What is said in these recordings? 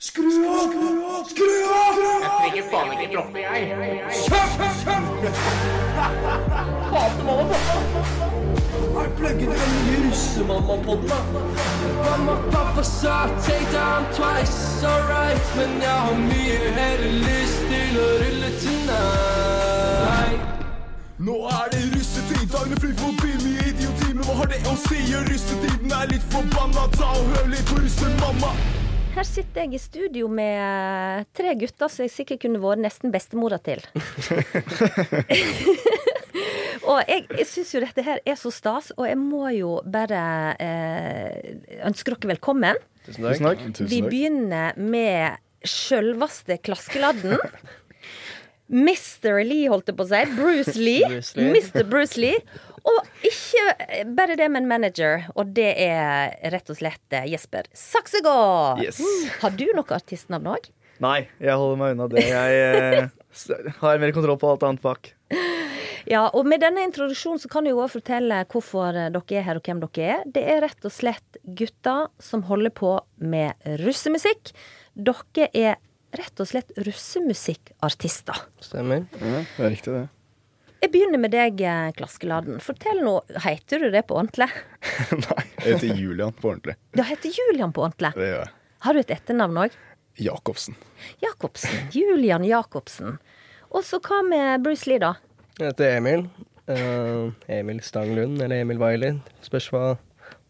Skru av! Skru av! Jeg trenger faen ikke droppe, jeg. Hater mamma og pappa. Er pluggen den nye russemamma-podden? Mamma, pappa sa take down twice, alright Men jeg har mye heller lyst til å rulle tonight Nå er det russetid, dagene flyr forbi mye idioti, men hva har det å si? Russetiden er litt forbanna, ta og hør litt på russemamma. Her sitter jeg i studio med tre gutter som jeg sikkert kunne vært nesten bestemora til. og jeg, jeg syns jo dette her er så stas, og jeg må jo bare eh, ønske dere velkommen. Tusen takk. Vi begynner med sjølveste Klaskeladden. Mr. Lee, holdt jeg på å si. Bruce Lee. Bruce Lee. Mr. Bruce Lee. Og ikke bare det, men manager. Og det er rett og slett eh, Jesper Saksegård. Yes. Har du noe artistnavn òg? Nei, jeg holder meg unna det. Jeg eh, har mer kontroll på alt annet bak. Ja, og med denne introduksjonen så kan jeg jo også fortelle hvorfor eh, dere er her, og hvem dere er. Det er rett og slett gutter som holder på med russemusikk. Dere er rett og slett russemusikkartister. Stemmer. Ja, det er riktig, det. Jeg begynner med deg, Klaskeladen. Klaskeladden. Fortell nå, heter du det på ordentlig? Nei, jeg heter Julian på ordentlig. Du heter Julian på ordentlig. Det gjør jeg. Har du et etternavn òg? Jacobsen. Jacobsen. Julian Jacobsen. Og så hva med Bruce Lee, da? Jeg heter Emil. Uh, Emil Stanglund, eller Emil Wiley. Spørs hva,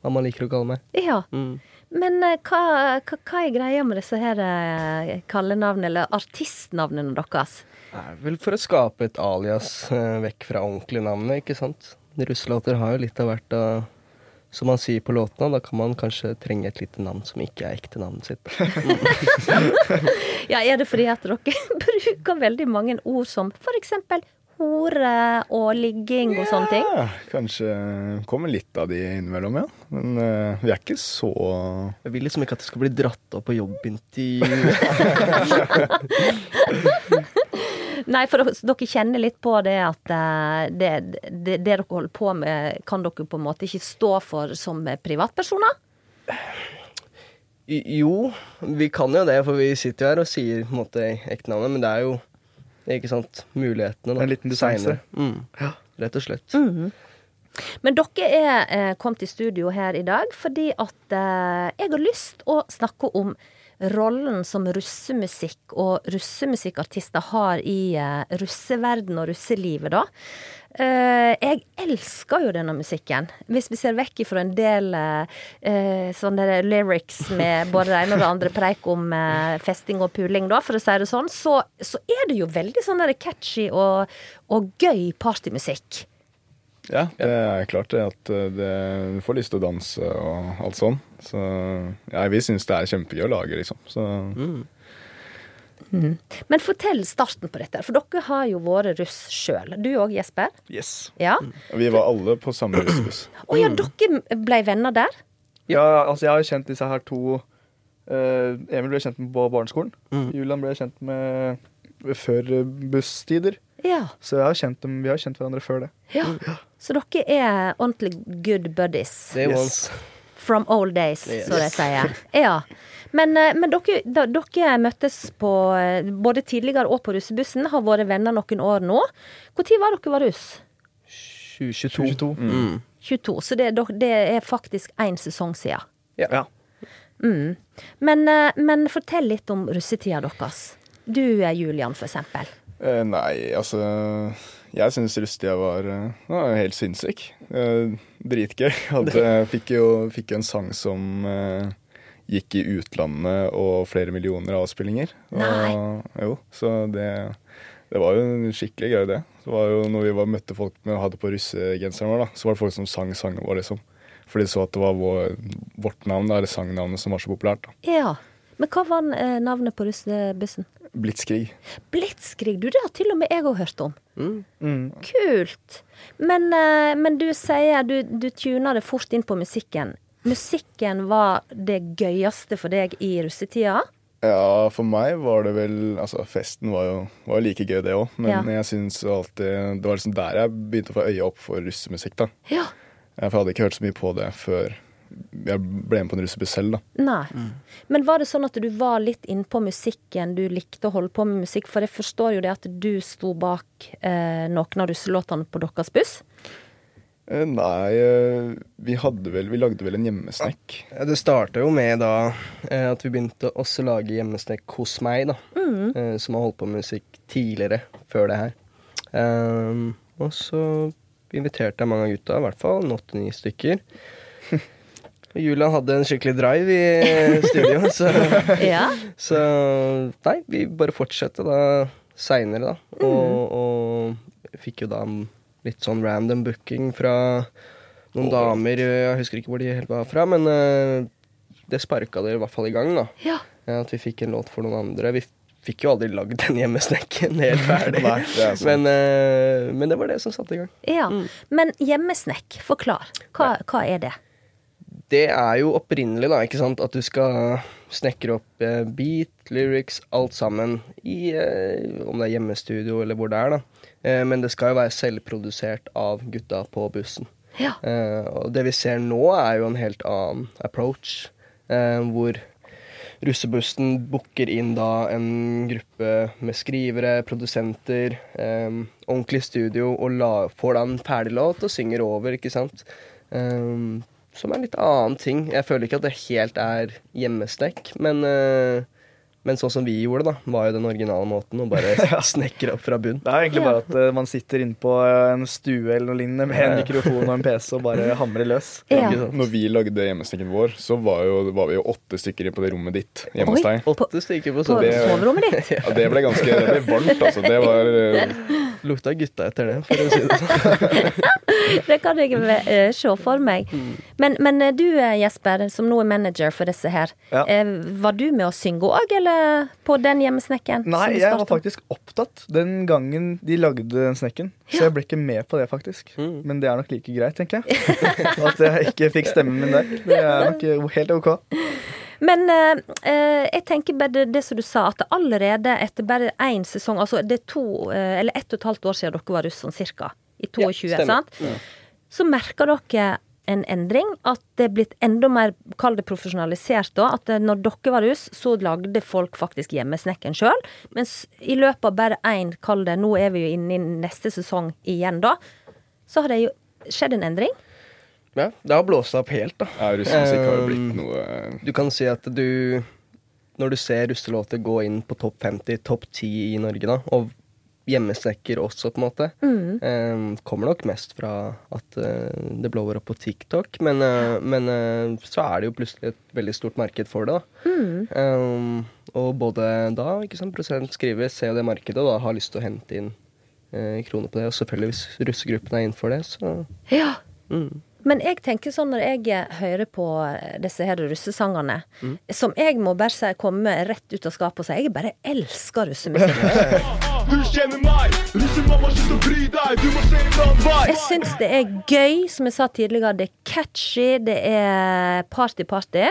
hva man liker å kalle meg. Ja. Mm. Men uh, hva, hva, hva er greia med disse her eh, kallenavnene, eller artistnavnene deres? Er vel for å skape et alias eh, vekk fra ordentlige navnet, ikke sant? Russelåter har jo litt av hvert av Som man sier på låtene, da kan man kanskje trenge et lite navn som ikke er ekte navnet sitt. Ja, er det fordi at dere bruker veldig mange ord som for eksempel hore og ligging og sånne ting? Ja, kanskje kommer litt av de innimellom, ja. Men uh, vi er ikke så Jeg vil liksom ikke at det skal bli dratt opp på jobbintervju. Nei, for dere- dere kjenner litt på det at eh, det, det, det dere holder på med, kan dere på en måte ikke stå for som privatpersoner? Jo, vi kan jo det, for vi sitter jo her og sier på en måte ektenavnet, men det er jo ikke sant, mulighetene da, En liten distanse. Mm. Rett og slett. Men dere er eh, kommet i studio her i dag fordi at eh, jeg har lyst å snakke om rollen som russemusikk og russemusikkartister har i eh, russeverden og russelivet, da. Eh, jeg elsker jo denne musikken. Hvis vi ser vekk ifra en del eh, sånne lyrics med både det ene og det andre preik om festing og puling, da, for å si det sånn, så, så er det jo veldig sånn catchy og, og gøy partymusikk. Ja, det er klart det at eh, det, du får lyst til å danse og alt sånn. Så ja, vi syns det er kjempegøy å lage, liksom. Så Men fortell starten på dette, for dere har jo vært russ sjøl. Du òg, Jesper? yes. Ja. Vi var alle på samme russebuss. Å ja, dere ble venner der? Ja, altså jeg har kjent disse her to eh, Emil ble kjent med på barneskolen. Julian ble kjent med før busstider. Ja. Så jeg har kjent dem, vi har kjent hverandre før det. ja. Så dere er ordentlig good buddies. They Yes. From old days, Yes. så de sier. Ja. Men, eh, men dere, da, dere møttes på eh, både tidligere og på russebussen, har vært venner noen år nå. Når var dere var russ? 2022. 22. Mm. 22. Så det, det er faktisk én sesong siden. Ja. Mm. Men, eh, men fortell litt om russetida deres. Du, Julian, for eksempel. Eh, nei, altså Jeg syns Rustia var, eh, var helt sinnssyk. Eh, dritgøy. Jeg fikk, jo, fikk en sang som eh, gikk i utlandet og flere millioner avspillinger. Nei. Jo, så det, det var jo en skikkelig gøy, det. Det var jo når vi var, møtte folk med, hadde på russegenseren vår, da, så var det folk som sang sangen vår, liksom. For de så at det var vår, vårt navn, eller sangnavnet, som var så populært. da. Ja. Men hva var navnet på russebussen? Blitzkrig. Blitzkrig. Du, det har til og med jeg òg hørt om. Mm. Kult. Men, eh, men du sier du, du tuner det fort inn på musikken. Musikken var det gøyeste for deg i russetida? Ja, for meg var det vel Altså, festen var jo var like gøy, det òg. Men Ja. jeg syns alltid Det var liksom der jeg begynte å få øye opp for russemusikk, da. Ja. Jeg hadde ikke hørt så mye på det før, jeg ble med på en russebuss selv, da. Nei. Men var det sånn at du var litt innpå musikken, du likte å holde på med musikk? For jeg forstår jo det at du sto bak eh, noen av russelåtene på deres buss. Eh, Nei, eh, vi hadde vel Vi lagde vel en hjemmesnekk. Ja, Det starta jo med da eh, at vi begynte også å lage hjemmesnekk hos meg, da. Eh, som har holdt på med musikk tidligere, før det her. Ehm, og så inviterte jeg mange av gutta, i hvert fall åtte-ni stykker. Julian hadde en skikkelig drive i studio, så, Ja. så Nei, vi bare fortsatte da seinere, da. Og, og fikk jo da litt sånn random booking fra noen damer. Jeg husker ikke hvor de helt var fra, men uh, det sparka det i hvert fall i gang, da. ja. Ja, At vi fikk en låt for noen andre. Vi fikk jo aldri lagd den hjemmesnekken helt ferdig. Nei, det men, uh, men det var det som satte i gang. ja. Men hjemmesnekk, forklar. Hva, hva er det? Det er jo opprinnelig, da, ikke sant, at du skal snekre opp eh, beat, lyrics, alt sammen i eh, Om det er hjemmestudio eller hvor det er, da. Eh, men det skal jo være selvprodusert av gutta på bussen. Ja. Eh, og det vi ser nå, er jo en helt annen approach, hvor russebussen booker inn da en gruppe med skrivere, produsenter, eh, ordentlig studio, og la, får da en ferdig låt og synger over, ikke sant. Eh, som er en litt annen ting. Jeg føler ikke at det helt er hjemmestekk, men, eh, men sånn som vi gjorde da, var jo den originale måten å bare snekre opp fra bunn. Det er egentlig bare at uh, man sitter inne på eh, en stue eller noe lignende med en mikrofon og en PC og bare hamrer løs. Ja. Når vi lagde hjemmesnekken vår, så var, jo, var vi jo åtte stykker på det rommet ditt hjemme hos deg. Åtte stykker på På soverommet. ditt? Ja, det ble ganske det ble varmt, altså. Det var uh, Lukta gutta etter det, for å si det sånn. Det kan jeg uh, se for meg. Men, men eh, du Jesper, som nå er manager for disse her. Ja. eh, Var du med å synge òg, eller på den hjemmesnekken? Nei, jeg var faktisk opptatt den gangen de lagde den snekken. Så jeg ble ikke med på det, faktisk. Men det er nok like greit, tenker jeg. At jeg ikke fikk stemmen min der. Det er nok eh, helt OK. Men eh, eh, jeg tenker bare det, det som du sa, at allerede etter bare én sesong Altså det er to, eh, eller ett og et halvt år siden dere var russ, sånn cirka. I 22, ja, sant? Så merker dere en endring. At det er blitt enda mer, kall det profesjonalisert da. At eh, når dere var russ, så lagde folk faktisk hjemmesnekken sjøl. Mens i løpet av bare én, kall det Nå er vi jo inne i neste sesong igjen, da. Så har det jo skjedd en endring. Ja, det har blåst opp helt, da. ja, Russemusikk har jo blitt Um, noe eh, Du kan si at du Når du ser russelåter gå inn på topp 50, topp 10 i Norge, da, og hjemmesnekker også, på en måte, eh, kommer nok mest fra at uh, det blower opp på TikTok. Men, uh, men uh, så er det jo plutselig et veldig stort marked for det, da. Eh, og både da, ikke sant, prosent skriver, ser jo det markedet og da har lyst til å hente inn kroner på det. Og selvfølgelig, hvis russegruppen er innenfor det, så Ja. mm. Men jeg tenker sånn når jeg hører på disse her russesangene, Mm. som jeg må bare si komme rett ut av skapet og si jeg bare elsker russemusikk. Du kjenner meg, russemamma, slutt å bry deg, du må se en annen vei. Jeg syns det er gøy, som jeg sa tidligere. Det er catchy, det er party-party.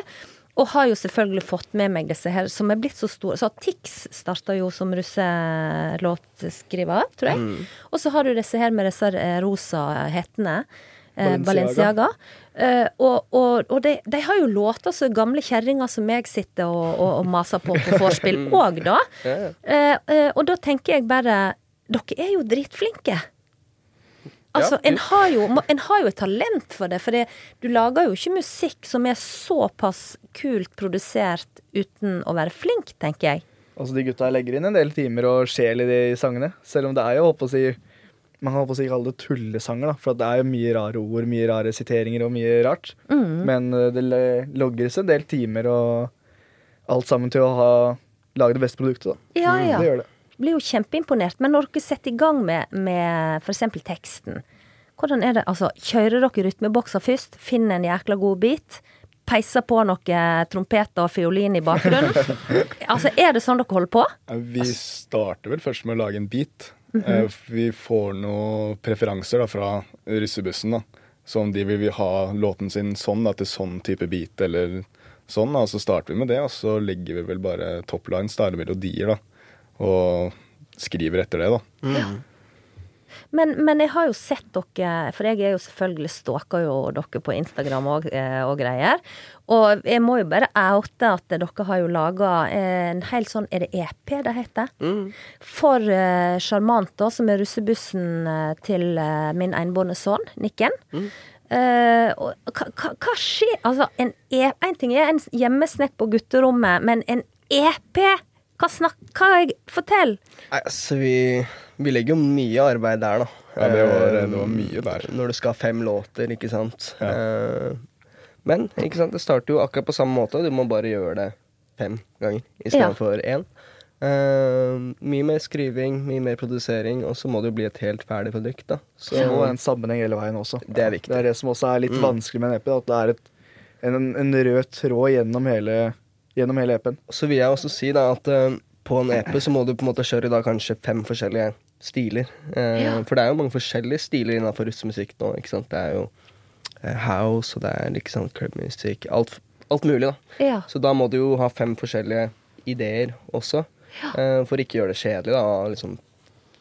Og har jo selvfølgelig fått med meg disse her som er blitt så store. Så Tix starta jo som russelåtskriver, tror jeg. Mm. Og så har du disse her med disse eh, rosa hettene. Eh, Balenciaga. Balenciaga. Eh, og og, og de, de har jo låter så gamle kjerringer som jeg sitter og, og, og maser på på vorspiel òg, da. Uh, eh, og da tenker jeg bare Dere er jo dritflinke. Altså, Ja. en, har jo, en har jo et talent for det, for det, du lager jo ikke musikk som er såpass kult produsert uten å være flink, tenker jeg. Altså, de gutta legger inn en del timer og sjel i de sangene. Selv om det er jo holdt på å si Man kan si kalle det tullesanger, da. For det er jo mye rare ord, mye rare siteringer og mye rart. Men eh, det logges en del timer og alt sammen til å ha lage det beste produktet, da. Ja, ja. Det gjør det. Blir jo kjempeimponert. Men når dere setter i gang med, med f.eks. teksten, hvordan er det? Altså, kjører dere rytmebokser først? Finner en jækla god beat? Peiser på noe trompet og fiolin i bakgrunnen? altså, er det sånn dere holder på? Ja, Vi starter vel først med å lage en beat. Eh, Vi får noen preferanser da, fra russebussen. da. Så om de vil ha låten sin sånn, da, til sånn type beat eller sånn. da, Så starter vi med det, og så legger vi vel bare toplines, da, eller melodier, da. Og skriver etter det, da. Men, men jeg har jo sett dere, for jeg er jo selvfølgelig stalker jo dere på Instagram og, eh, og greier. Og jeg må jo bare oute at dere har jo laga en helt sånn Er det EP det heter? For eh, Sjarmant, da, som er russebussen eh, til uh, min enbårne sønn, Nikken. Eh, og hva, skjer Altså, en, e en ting er en hjemmesnekk på gutterommet, men en EP? Hva snakk... Hva jeg Fortell! Altså, vi, vi legger jo mye arbeid der, da. Ja, det var, det var mye der. Når du skal ha fem låter, ikke sant. Ja. Eh, men ikke sant, det starter jo akkurat på samme måte. Du må bare gjøre det fem ganger i stedet Ja. én. Uh, mye mer skriving, mye mer produsering, og så må det jo bli et helt ferdig produkt. da. Så, må være en sammenheng hele veien også. Det er viktig. Det er det som også er litt vanskelig med en EP. At det er et, en, en rød tråd gjennom hele, gjennom hele EP-en. så vil jeg også si da at uh, på en EP så må du på en måte kjøre da kanskje fem forskjellige stiler. Eh, Ja. For det er jo mange forskjellige stiler innenfor russemusikk nå. ikke sant? Det er jo eh, house, og det er liksom sant, alt, alt mulig, da. Ja. Så da må du jo ha fem forskjellige ideer også. eh, For ikke gjøre det kjedelig, da. Liksom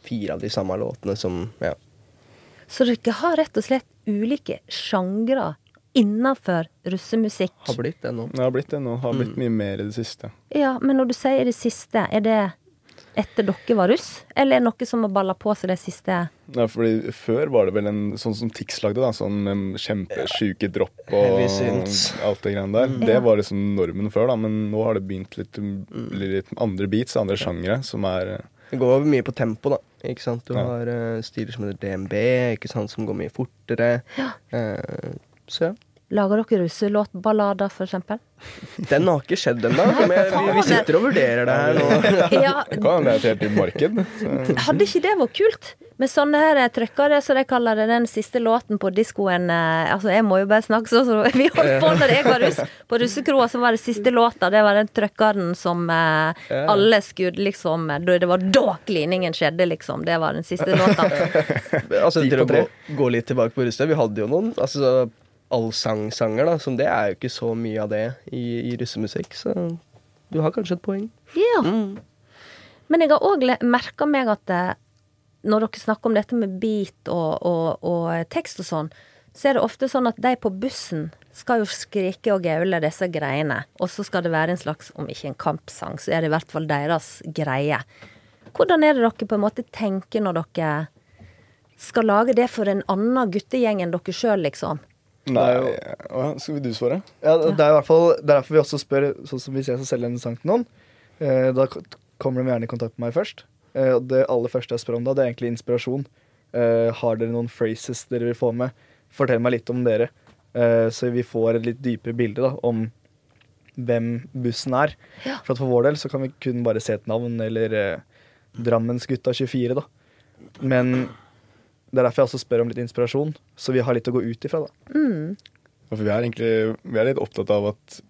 fire av de samme låtene som Ja. Så dere har rett og slett ulike sjangre innafor russemusikk. Har blitt det nå. Det har blitt det nå. Har blitt mye mer i det siste. Ja, men når du sier det siste, er det etter dere var russ? Eller er det noe som har balla på seg det siste? Ja, fordi Før var det vel en sånn som Tix lagde, da, sånn med kjempesjuke dropp og alt det greiene der. Mm. Det var liksom normen før, da, men nå har det begynt litt, litt andre beats, andre sjangere, som er Det går mye på tempo, da. Ikke sant? Du Ja. har uh, stiler som heter DNB, ikke sant? som går mye fortere. Eh, så ja. Lager dere russelåtballader, eksempel? Den har ikke skjedd ennå, vi, vi sitter og vurderer det her nå. Ja, Det kan hende det er et helt nytt marked. Så. hadde ikke det vært kult? Med sånne her trøkkere, som de kaller det, den siste låten på diskoen eh, Altså, jeg må jo bare snakke sånn som vi holdt på når jeg var russ. På russekroa så var det siste låta, det var den trøkkeren som eh, alle skulle liksom Det var da kliningen skjedde, liksom. Det var den siste låta. Altså, til å gå, gå litt tilbake på russet, vi hadde jo noen altså, allsangsanger, da. Som det er jo ikke så mye av det i, i russemusikk, så du har kanskje et poeng. Ja. Men jeg har òg merka meg at eh, når dere snakker om dette med beat og, og, og tekst og sånn, så er det ofte sånn at de på bussen skal jo skrike og gaule disse greiene. Og så skal det være en slags, om ikke en kampsang, så er det i hvert fall deres greie. Hvordan er det dere på en måte tenker når dere skal lage det for en annen guttegjeng enn dere sjøl, liksom? Nei, ja, Skal vi du svare? Ja, det er i hvert fall er derfor vi også spør, sånn som hvis jeg skal selge en sang til noen, eh, da kommer de gjerne i kontakt med meg først. Eh, og det aller første jeg spør om da, det er egentlig inspirasjon. Eh, har dere noen phrases dere vil få med? Fortell meg litt om dere. Eh, så vi får et litt dypere bilde da, om hvem bussen er. Ja. For at for vår del så kan vi kun bare se et navn, eller eh, Drammensgutta 24, da. Men det er derfor jeg også spør om litt inspirasjon, så vi har litt å gå ut ifra, da. Ja, For vi er egentlig vi er litt opptatt av at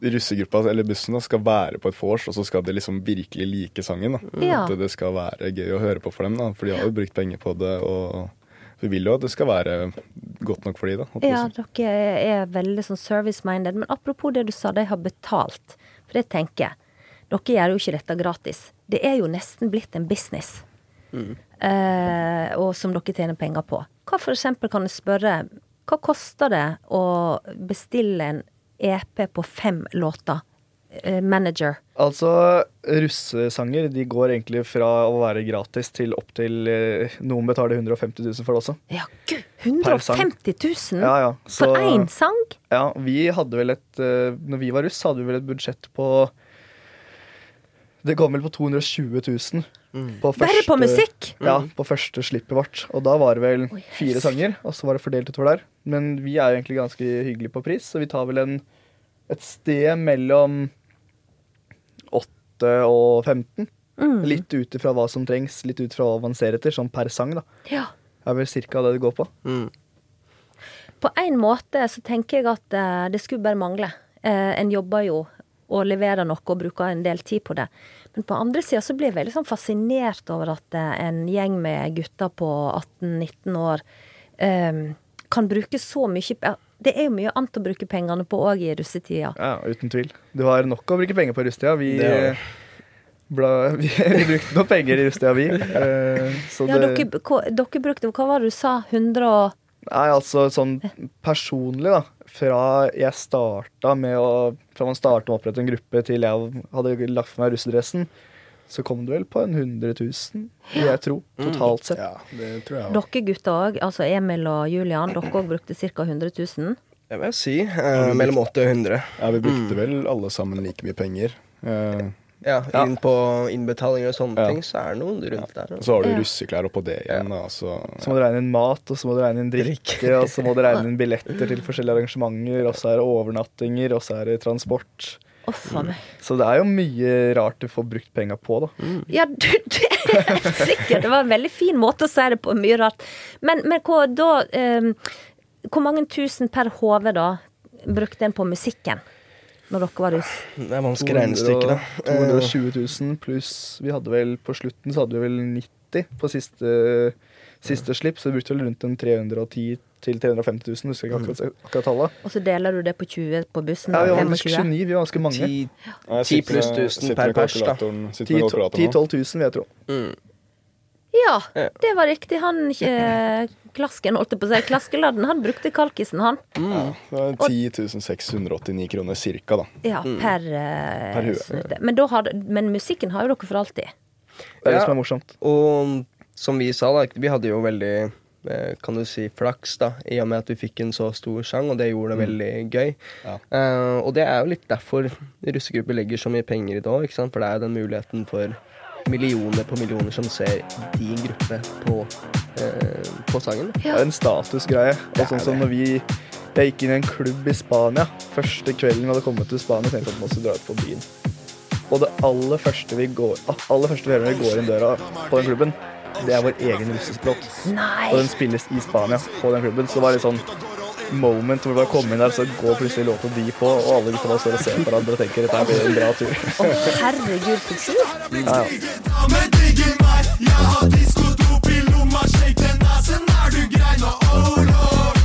russegruppa eller bussen da, skal være på et vors, og så skal de liksom virkelig like sangen. da. Ja. At det skal være gøy å høre på for dem, da, for de har jo brukt penger på det. og vi vil jo at det skal være godt nok for de da. Ja, dere er veldig sånn service-minded. Men apropos det du sa, de har betalt. For det tenker jeg. Dere gjør jo ikke dette gratis. Det er jo nesten blitt en business. Eh, og som dere tjener penger på. Hva for eksempel kan jeg spørre, hva koster det å bestille en EP på fem låter? Eh, manager. Altså, russesanger de går egentlig fra å være gratis til opp til eh, Noen betaler 150 000 for det også. Ja, gud! 150 000 Ja, ja. Så, for én sang? Ja, vi hadde vel et Når vi var russ, hadde vi vel et budsjett på Det kom vel på 220 000. På Bare på musikk? Ja, på første slippet vårt. Og da var det vel Oi, fire sanger, og så var det fordelt utover der. Men vi er jo egentlig ganske hyggelige på pris, så vi tar vel en, et sted mellom 8 og 15. Mm. Litt ut ifra hva som trengs, litt ut fra hva man ser etter, sånn per sang, da. Ja. Det er vel cirka det det går på. Mm. På en måte så tenker jeg at eh, det skulle bare mangle. Eh, en jobber jo og leverer noe og bruker en del tid på det. Men på andre sida så blir jeg veldig sånn fascinert over at eh, en gjeng med gutter på 18-19 år um, kan bruke så mye Det er jo mye annet å bruke pengene på òg i russetida. Ja, uten tvil. Du har nok å bruke penger på i russetida. Vi, vi, vi brukte noen penger i russetida, vi. Eh, så Ja, det, dere, hva, dere brukte Hva var det du sa? 100 og Nei, altså sånn personlig, da. Fra jeg starta med å Fra man starta med å opprette en gruppe til jeg hadde lagt for meg russedressen, så kom det vel på en 100 000, vil jeg tro. Totalt sett. Ja, det tror jeg også. Dere gutter òg, altså Emil og Julian, dere òg brukte ca. 100 000. Det vil jeg si. Eh, mellom 80 og 100. Ja, vi brukte vel alle sammen like mye penger. Eh, Ja, inn på innbetalinger og sånne Ja. ting, så er det noen rundt der. Og så har du russeklær oppå det igjen, da, så Så må du regne inn mat, og så må du regne inn drikke, og så må du regne inn billetter til forskjellige arrangementer, og så er det overnattinger, og så er det transport. Oh. Så det er jo mye rart du får brukt penga på, da. Ja, du, det er sikkert. Det var en veldig fin måte å si det på. Mye rart. Men, men hva da um, Hvor mange tusen per hode da brukte en på musikken når dere var russ? Det er vanskelig regnestykke, da. 220 000 pluss Vi hadde vel på slutten så hadde vi vel 90 på siste, siste slipp, så vi brukte vel rundt en 310 til 350 000, husker jeg ikke akkurat, akkurat tallet. Og så deler du det på 20 på bussen? Ja, vi var 29, vi var ganske mange. 10 Ja, 10 pluss med- 1000 per pers, da. kalkulatoren- sitter med kalkulatoren nå. 10 000-12 000, vil jeg tro. Ja, Ja. det var riktig. Han eh, Klasken, holdt jeg på å si. Klaskeladden, han brukte kalkisen, han. Ja, det er 10 689 kroner cirka, da. Ja, per, eh, Per hue. Men, da hadde, men musikken har jo dere for alltid. Det er det Ja. som er morsomt. Og som vi sa, da, vi hadde jo veldig eh, kan du si flaks, da, i og med at vi fikk en så stor sang, og det gjorde det veldig gøy. Ja. Uh, og det er jo litt derfor russegrupper legger så mye penger i det òg, for det er jo den muligheten for millioner på millioner som ser din gruppe på, eh, på sangen. Det er en statusgreie. Og sånn som når vi Jeg gikk inn i en klubb i Spania første kvelden vi hadde kommet til Spania, tenkte at vi måtte dra ut på byen. Og det aller første vi går aller første vi gjør når vi går inn døra på den klubben, det er vår egen russesplott. låt. Og den spilles i Spania på den klubben. Så det var litt sånn moment hvor du bare kommer inn der, så går plutselig låta di på, og alle gutta bare står og ser på hverandre og tenker dette blir en bra tur. Å, herregud, så kult! Ja, ja. Digger meg, jeg har diskodop i lomma, shake den nasen, er du grei nå, oh lord?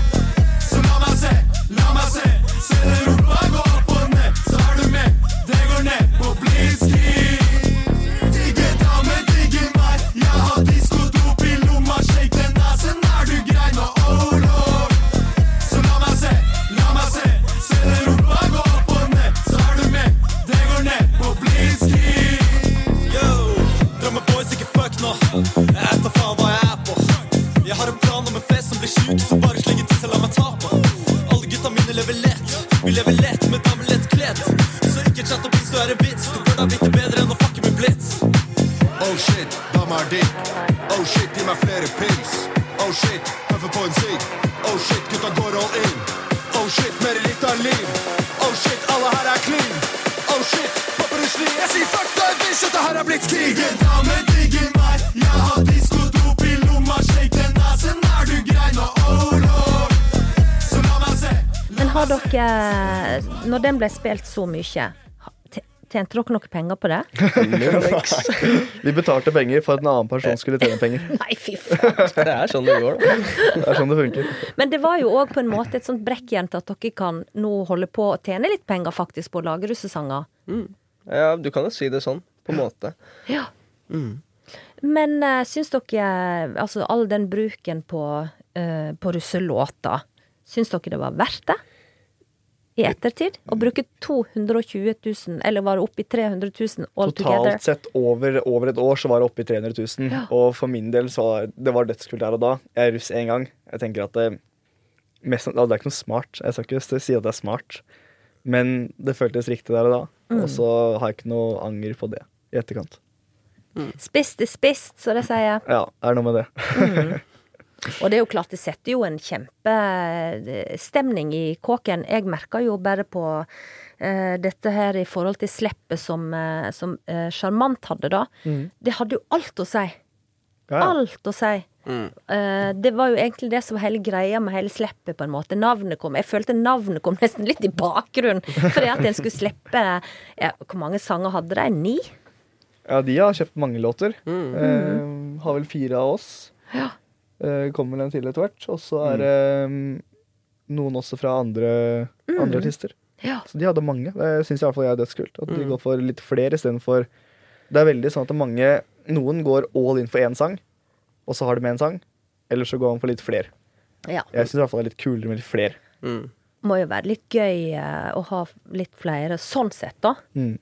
Når den ble spilt så mye, tjente dere noe penger på det? Vi betalte penger for at en annen person skulle tjene penger. Nei, fy faen. Det er sånn det går, da. Det er sånn det funker. Men det var jo òg på en måte et sånt brekkjern til at dere kan nå holde på å tjene litt penger faktisk på å lage russesanger. Ja, du kan jo si det sånn, på en måte. Ja. Men uh, syns dere Altså all den bruken på, uh, på russelåter, syns dere det var verdt det? I ettertid? Å bruke 220 000, eller var det oppe i 300 000 all together? Totalt sett over, over et år så var det oppe i 300 000. Ja. Og for min del så var det var dødskult der og da. Jeg er russ én gang. Jeg tenker at det, mest, det er ikke noe smart. Jeg skal ikke si at det er smart, men det føltes riktig der og da. Mm. Og så har jeg ikke noe anger på det i etterkant. Spist er spist, så det sier jeg. Ja, det er noe med det. Og det er jo klart, det setter jo en kjempestemning i kåken. Jeg merker jo bare på eh, dette her i forhold til sleppet som eh, som eh, Sjarmant hadde, da. Det hadde jo alt å si. Ja, ja. Alt å si. Eh, det var jo egentlig det som var hele greia med hele sleppet, på en måte. Navnet kom Jeg følte navnet kom nesten litt i bakgrunnen. Fordi at en skulle slippe ja, Hvor mange sanger hadde de? Ni? ja, de har kjøpt mange låter. Eh, har vel fire av oss. Ja. Eh, kommer vel en til etter hvert. Og så er det mm, noen også fra andre, andre artister. Ja. Så de hadde mange. Det syns i hvert fall jeg er dødskult. At de går for litt flere istedenfor Det er veldig sånn at mange Noen går all in for én sang, og så har de med en sang. Eller så går man for litt flere. Ja. Jeg syns det er litt kulere med litt flere. Mm. Må jo være litt gøy eh, å ha litt flere sånn sett, da. Mm.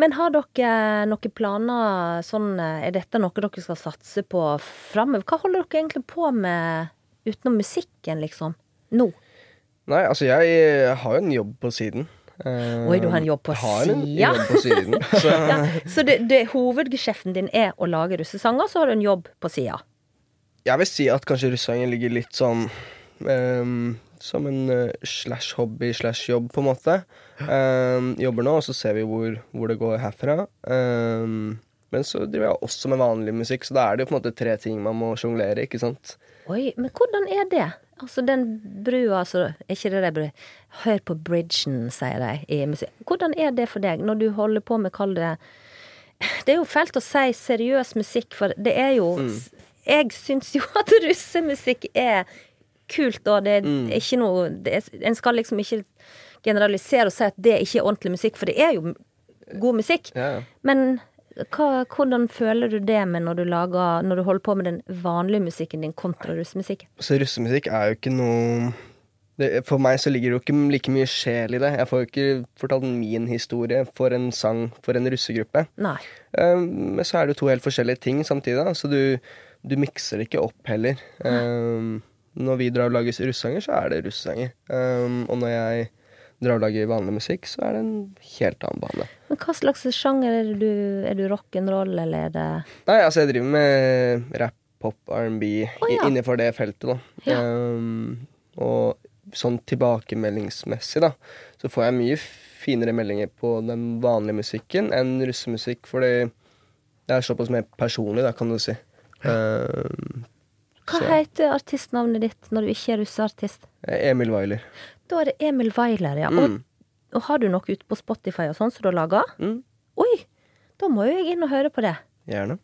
Men har dere noen planer sånn eh, Er dette noe dere skal satse på framover? Hva holder dere egentlig på med utenom musikken, liksom? Nå? Nei, altså jeg har jo en jobb på siden. Eh, Oi, du har en jobb på sida? Så Ja, så det, det, hovedgeskjeften din er å lage russesanger, så har du en jobb på sida? jeg vil si at kanskje russesangen ligger litt sånn ehm, som en eh, slash hobby slash jobb, på en måte. Um, jobber nå, og så ser vi hvor, hvor det går herfra. Um, men så driver jeg også med vanlig musikk, så da er det jo på en måte tre ting man må sjonglere, ikke sant. Oi, men hvordan er det? Altså, den brua, altså ikke det brua Hør på bridgen, sier de i musikk. Hvordan er det for deg, når du holder på med, kall det Det er jo fælt å si seriøs musikk, for det er jo Jeg syns jo at russemusikk er kult, og det er ikke noe det er, En skal liksom ikke generalisere og si at det ikke er ordentlig musikk, for det er jo god musikk. Ja. Men hva, hvordan føler du det med når du lager Når du holder på med den vanlige musikken din kontra russemusikken? Så russemusikk er jo ikke noe det, For meg så ligger det jo ikke like mye sjel i det. Jeg får jo ikke fortalt min historie for en sang for en russegruppe. Nei. Um, Men så er det jo to helt forskjellige ting samtidig, da. så du, du mikser det ikke opp heller. Um, når vi drar og lager russesanger, så er det russesanger. Um, og når jeg drar og lager vanlig musikk, så er det en helt annen bane. Men hva slags sjanger er du Er du rock'n'roll, eller er det Nei, altså jeg driver med rap, pop, R&B oh, ja. innenfor det feltet, da. Ja. Um, og sånn tilbakemeldingsmessig, da, så får jeg mye finere meldinger på den vanlige musikken enn russemusikk, fordi det er såpass mer personlig, da, kan du si. Um, Hva Så. heter artistnavnet ditt når du ikke er russeartist? Emil Weiler. Da er det Emil Weiler, ja. Mm. Og, og har du noe ute på Spotify og sånn som du har laga? Mm. Oi! Da må jo jeg inn og høre på det. Gjerne.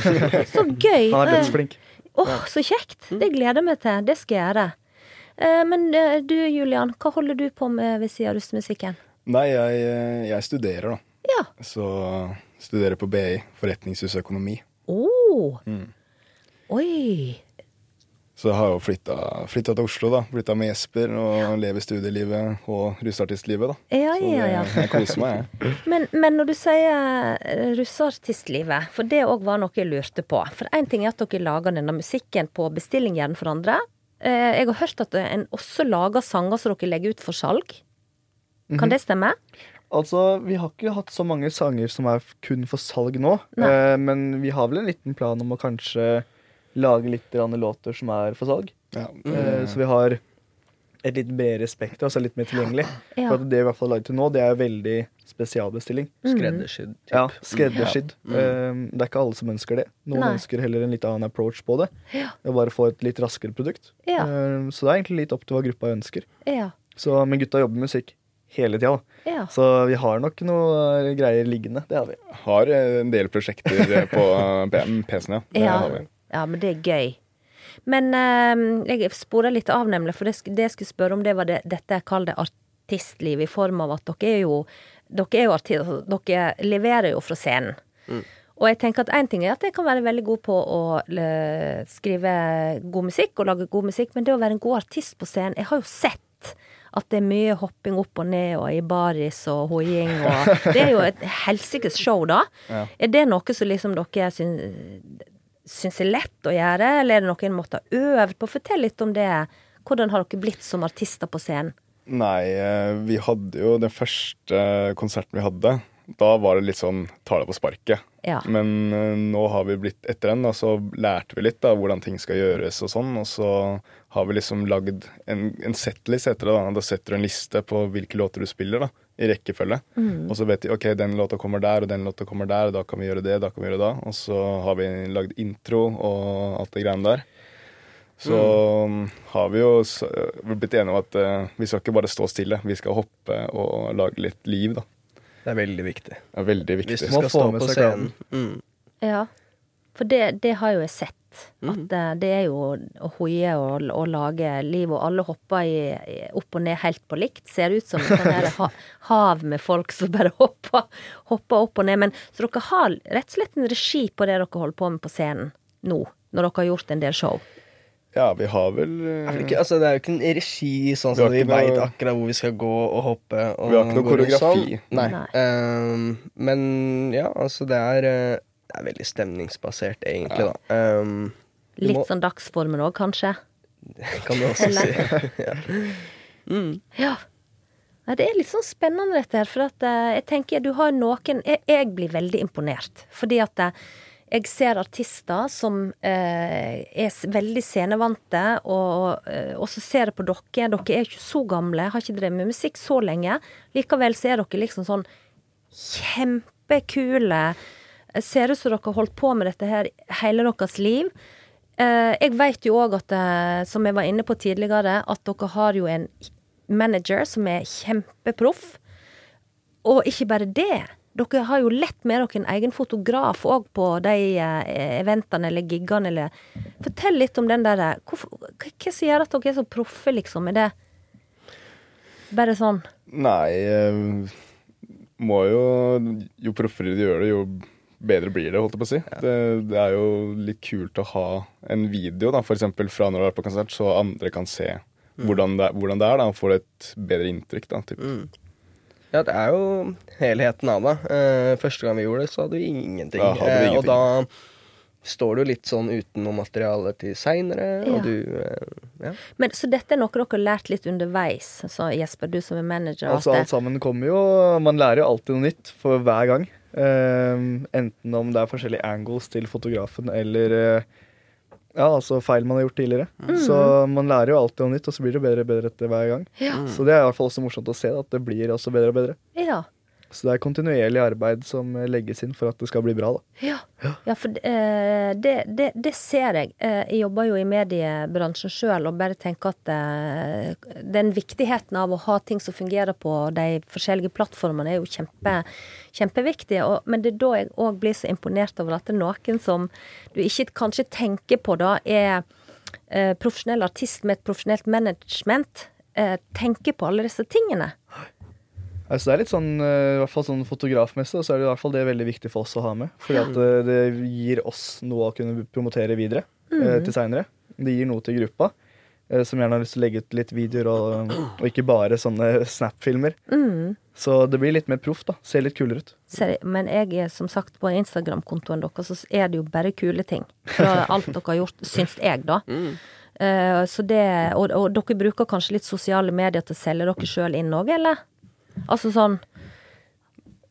Så gøy! Han er Eh, dødsflink. Åh, så kjekt! Det gleder jeg meg til. Det skal jeg gjøre. Eh, Men eh, du Julian, hva holder du på med ved siden av russemusikken? Nei, jeg, eh, jeg studerer, da. Ja. Så studerer på BI, forretningshusøkonomi. Å! Mm. Oi! Så jeg har jo flytta, flytta til Oslo, da. Flytta med Jesper og lever studielivet og russeartistlivet, da. Ja, Så ja, det, ja. jeg koser meg, jeg. Men, men når du sier eh, russeartistlivet, for det òg var noe jeg lurte på. For én ting er at dere lager denne musikken på bestilling gjerne for andre. Eh, Jeg har hørt at en også lager sanger som dere legger ut for salg. Kan det stemme? Altså, Vi har ikke hatt så mange sanger som er kun for salg nå. Nei. Eh, men vi har vel en liten plan om å kanskje lage litt låter som er for salg. Ja. Mm. så vi har et litt bredere spekter, altså litt mer tilgjengelig. Ja. For at det vi i hvert fall har laget til nå, det er veldig spesialbestilling. Skreddersydd. typ. Ja, skreddersydd. Mm. det er ikke alle som ønsker det. Noen Nei. ønsker heller en litt annen approach på det. Ja. Bare få et litt raskere produkt. Ja. Eh, så det er egentlig litt opp til hva gruppa ønsker. Ja. Så, men gutta jobber med musikk hele tida. da. ja. Så vi har nok noe greier liggende. Det har vi. Har eh, en del prosjekter eh, på PC-en, ja. Det Ja. Ja, men det er gøy. Men eh, jeg spora litt av, nemlig, for det, det jeg skulle spørre om, det var det, dette jeg kaller det artistliv, i form av at dere er jo Dere er jo artister, dere leverer jo fra scenen. Og jeg tenker at én ting er at jeg kan være veldig god på å skrive god musikk og lage god musikk, men det å være en god artist på scenen Jeg har jo sett at det er mye hopping opp og ned og i baris og hoiing og Det er jo et helsikes show, da. Ja. Er det noe som liksom dere syns, syns er lett å gjøre, eller er det noe en måtte ha øvd på? Fortell litt om det. Hvordan har dere blitt som artister på scenen? Nei, eh, vi hadde jo den første konserten vi hadde. Da var det litt sånn ta det på sparket. Ja. Men eh, nå har vi blitt etter den, da, så lærte vi litt da, hvordan ting skal gjøres og sånn. Og så har vi liksom lagd en, en setlist, heter det. Da Da setter du en liste på hvilke låter du spiller, da, i rekkefølge. Og så vet de ok, den låta kommer der, og den låta kommer der, og da kan vi gjøre det, da kan vi gjøre det. Og så har vi lagd intro og alt det greiene der. Så har vi jo har blitt enige om at uh, vi skal ikke bare stå stille, vi skal hoppe og lage litt liv, da. Det er veldig viktig. Det er veldig Hvis du Må skal få stå med på seg scenen. Mm. Ja. For det, det har jo jeg sett. At eh, det er jo å hoie og, og lage liv, og alle hopper i, i, opp og ned helt på likt. Ser ut som et sånn ha, hav med folk som bare hopper, hopper opp og ned. Men, så dere har rett og slett en regi på det dere holder på med på scenen nå, når dere har gjort en del show. Ja, vi har vel Det er, eh, ikke, altså, det er jo ikke en regi sånn som vi noe- veit akkurat hvor vi skal gå og hoppe. Og Vi har ikke noe koreografi. Sånn. Nei. Nei. Um, men ja, altså det er, eh, det er veldig stemningsbasert, egentlig, da. Um, Litt må- sånn dagsformen òg, kanskje. kan du også si. Ja. Nei, det er litt sånn spennende dette her, for at uh, jeg tenker du har noen Jeg, jeg blir veldig imponert, fordi at uh, jeg ser artister som uh, er veldig scenevante, og, og så ser jeg på dere. Dere er ikke så gamle, har ikke drevet med musikk så lenge. Likevel så er dere liksom sånn kjempekule. Ser ut som dere har holdt på med dette her hele deres liv. Eh, jeg vet jo òg at, eh, som jeg var inne på tidligere, at dere har jo en manager som er kjempeproff. Og ikke bare det. Dere har jo lett med dere en egen fotograf òg på de eh, eventene eller giggene eller Fortell litt om den der Hva som gjør at dere er så proffe, liksom? Er det bare sånn Nei, må jo Jo proffere du gjør det, jo bedre blir det, holdt jeg på å si. Det, det er jo litt kult å ha en video, da, for eksempel fra når du har vært på konsert, så andre kan se hvordan, det, hvordan det er, da, og får et bedre inntrykk, da. Typ. Ja, det er jo helheten av det. Eh, første gang vi gjorde det, så hadde vi ingenting. Ja, hadde vi Eh, og da står du litt sånn uten noe materiale til seinere, Ja. og du eh, Ja. Men, Så dette er noe dere har lært litt underveis, så Jesper, du som er manager. Altså, alt sammen kommer jo Man lærer jo alltid noe nytt for hver gang. Ehm, enten om det er forskjellige angles til fotografen eller eh, ja, altså feil man har gjort tidligere. Så man lærer jo alltid noe nytt, og så blir det bedre og bedre etter hver gang. Ja. Så det er i hvert fall også morsomt å se at det blir også bedre og bedre. ja. Så det er kontinuerlig arbeid som eh, legges inn for at det skal bli bra. da. Ja, ja for eh, det, det, det ser jeg. Eh, jeg jobber jo i mediebransjen sjøl og bare tenker at eh, den viktigheten av å ha ting som fungerer på de forskjellige plattformene, er jo kjempe, kjempeviktig. Og, men det er da jeg òg blir så imponert over at det er noen som du ikke kanskje tenker på da, er eh, profesjonell artist med et profesjonelt management. Eh, tenker på alle disse tingene. Altså, det er litt sånn, eh, i hvert fall sånn fotografmessig, så er det i hvert fall det veldig viktig for oss å ha med. Fordi at eh, det gir oss noe å kunne promotere videre eh, til seinere. Det gir noe til gruppa, som gjerne har lyst til å legge ut litt videoer, og, og ikke bare sånne Snap-filmer. Så det blir litt mer proff, da. Ser litt kulere ut. Seri, Men jeg er som sagt på Instagram-kontoen deres, så er det jo bare kule ting. Fra alt dere har gjort, syns jeg, da. Eh, så det, og, og dere bruker kanskje litt sosiale medier til å selge dere sjøl inn òg, eller? Altså sånn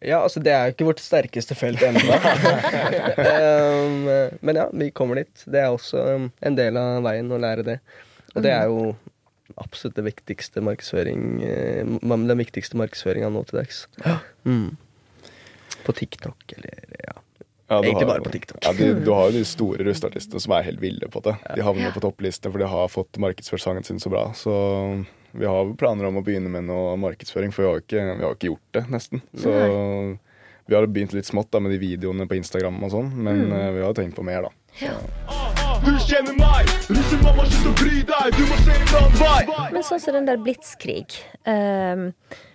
Ja, altså det er jo ikke vårt sterkeste felt ennå. um, men ja, vi kommer dit. Det er også um, en del av veien å lære det. Og det er jo absolutt det viktigste markedsføring uh, Den viktigste markedsføringa nå til dags. Mm. På TikTok eller ja. Ja, Egentlig har- bare på TikTok. Ja, du, du har jo de store russeartistene som er helt ville på det. De havner på topplistene, for de har fått markedsført sangen sin så bra. Så vi har planer om å begynne med noe markedsføring, for vi har ikke, vi har ikke gjort det, nesten. Så vi har begynt litt smått da, med de videoene på Instagram og sånn, men mm. vi har tenkt på mer, da. Du kjenner meg, russemamma, slutt å bry deg, du må se en annen vei. Men sånn som den der Blitzkrig. ehm, f-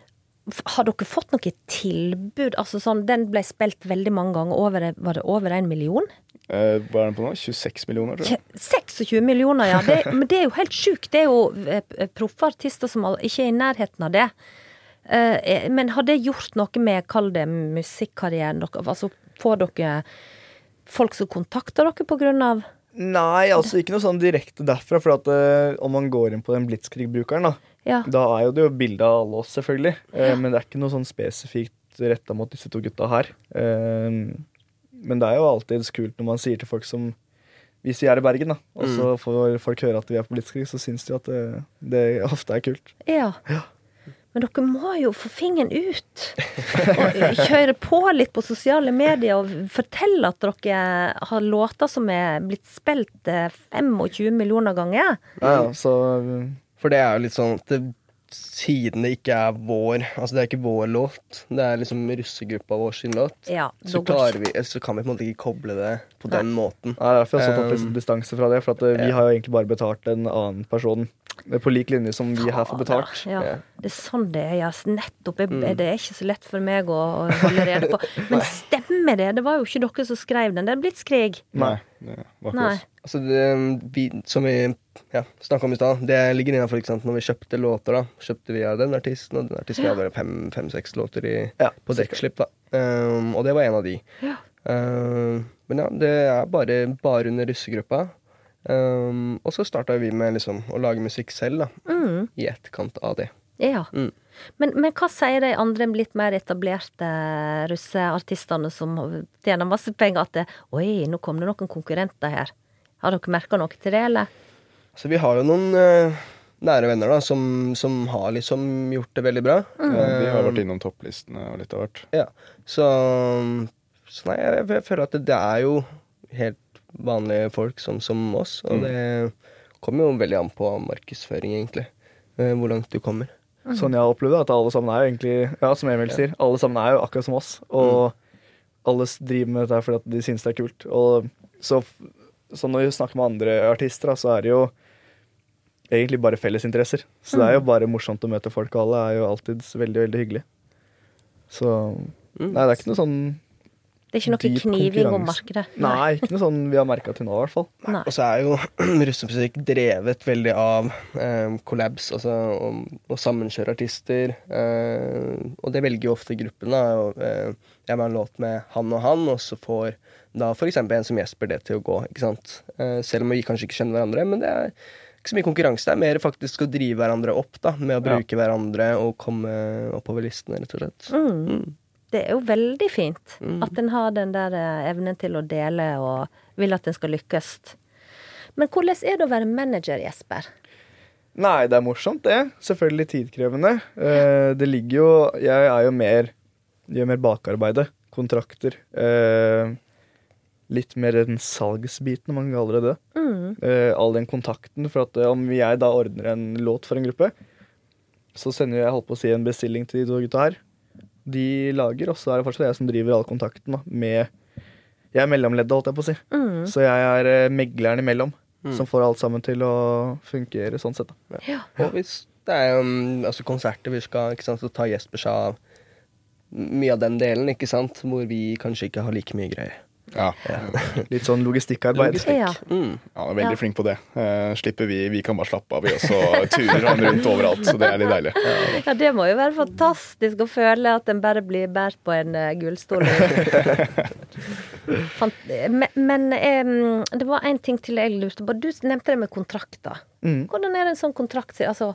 har dere fått noe tilbud? Altså sånn, Den ble spilt veldig mange ganger. Over, var det over en million? Eh, hva er den på nå? 26 millioner, tror jeg. Kje- 26 millioner, ja. Det, men det er jo helt sjukt. Det er jo eh, proffe artister som ikke er i nærheten av det. Eh, eh, men har det gjort noe med, kall det musikkarrieren deres? Altså, får dere folk som kontakter dere på grunn av Nei, altså ikke noe sånn direkte derfra. For at uh, om man går inn på den Blitzkrig-brukeren, da, Ja. da er jo det jo bilde av alle oss, selvfølgelig. Eh, Men det er ikke noe sånn spesifikt retta mot disse to gutta her. Eh, men det er jo alltid kult når man sier til folk som Hvis vi er i Bergen, da, og så får folk høre at vi er på Blitzkrig, så syns de at det, det ofte er kult. Ja. Men dere må jo få fingeren ut. Og kjøre på litt på sosiale medier og fortelle at dere har låter som er blitt spilt eh, 25 millioner ganger. Ja, ja, så For det er jo litt sånn at det, siden det ikke er vår Altså det er ikke vår låt, det er liksom russegruppa vår sin låt, Ja, så, klarer vi, så kan vi på en måte ikke koble det på den måten. Ja, det er derfor jeg har så tatt Um, distanse fra det. For at eh, vi ja. har jo egentlig bare betalt en annen person. Det er På lik linje som vi her får betalt. Ja, Ja. det er sånn det er. Ja. Nettopp. Jeg, Mm. Det er ikke så lett for meg å, å holde rede på. Men stemmer det? Det var jo ikke dere som skrev den. Det er blitt skrig. Nei. Det var ikke Nei. oss. Altså det, vi, som vi ja, snakka om i stad, det ligger innafor når vi kjøpte låter. da Kjøpte vi av den artisten, og den artisten ja. hadde fem- fem-seks låter i, Ja, på dekkslipp. da um, Og det var en av de. Ja. Um, men ja, det er bare, bare under russegruppa. Um, og så starta vi med liksom å lage musikk selv, da. Mm. I etterkant av det. Ja. Mm. Men, men hva sier de andre litt mer etablerte russeartistene som tjener masse penger, at det, Oi, nå kom det noen konkurrenter her. Har dere merka noe til det, eller? Så vi har jo noen uh, nære venner da som, som har liksom gjort det veldig bra. Ja, de har Um, vært innom topplistene og litt av hvert. Ja, så, så nei, jeg, jeg føler at det, det er jo helt vanlige folk som, som oss, og det kommer jo veldig an på markedsføring, egentlig. Uh, Hvor langt du kommer. Sånn jeg har opplevd det, at alle sammen er jo egentlig Ja, som Emil sier, alle sammen er jo akkurat som oss. Og alle driver med dette fordi at de synes det er kult. Og så, så når vi snakker med andre artister, da, så er det jo egentlig bare fellesinteresser. Så det er jo bare morsomt å møte folk, og alle er jo alltid veldig, veldig hyggelige. Så Nei, det er ikke noe sånn Det er ikke noe kniving om markedet? Nei, ikke noe sånn vi har merka til nå, i hvert fall. Nei. Og så er jo russemusikk drevet veldig av eh, collabs, altså å, å sammenkjøre artister. Eh, og det velger jo ofte gruppene. og, eh, Jeg har en låt med han og han, og så får da f.eks. en som Jesper det til å gå. ikke sant? Eh, selv om vi kanskje ikke kjenner hverandre. Men det er ikke så mye konkurranse. Det er mer faktisk å drive hverandre opp da, med å Ja. bruke hverandre og komme oppover listene, rett og slett. Mm. Det er jo veldig fint Mm. at en har den der eh, evnen til å dele og vil at en skal lykkes. Men hvordan er det å være manager, Jesper? Nei, det er morsomt, det. Selvfølgelig tidkrevende. Eh, det ligger jo Jeg er jo mer Gjør mer bakarbeidet. Kontrakter. Eh, litt mer den salgsbiten, om man kaller det det. Mm. Eh, all den kontakten. For at eh, om jeg da ordner en låt for en gruppe, så sender jeg holdt på å si en bestilling til de to gutta her. De lager, og så er det fortsatt jeg som driver all kontakten da, med Jeg er mellomleddet, holdt jeg på å si. Mm. Så jeg er eh, megleren imellom. Som får alt sammen til å fungere sånn sett. da. Ja. Og hvis det er um, altså konserter vi skal ikke sant, så tar Jesper seg av mye av den delen, ikke sant, hvor vi kanskje ikke har like mye greier. Ja. Litt sånn logistikkarbeid. Logistikk. Ja. Mm. ja, han er veldig Ja. flink på det. Uh, slipper vi Vi kan bare slappe av, vi, også. turer han rundt overalt. Så det er litt deilig. ja, det må jo være fantastisk å føle at en bare blir båret på en uh, gullstol. Men men um, det var en ting til jeg lurte på. Du nevnte det med kontrakter. Mm. Hvordan er det en sånn kontrakt Altså,